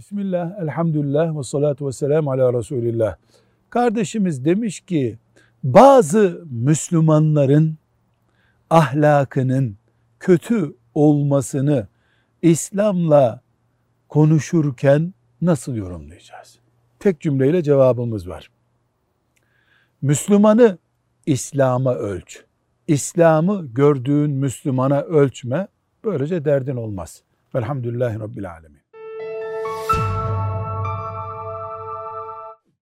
Bismillah, elhamdülillah ve salatu ve selamu ala Resulillah. Kardeşimiz demiş ki bazı Müslümanların ahlakının kötü olmasını İslam'la konuşurken nasıl yorumlayacağız? Tek cümleyle cevabımız var. Müslümanı İslam'a ölç. İslam'ı gördüğün Müslümana ölçme. Böylece derdin olmaz. Velhamdülillahi Rabbil Alemin. Bye.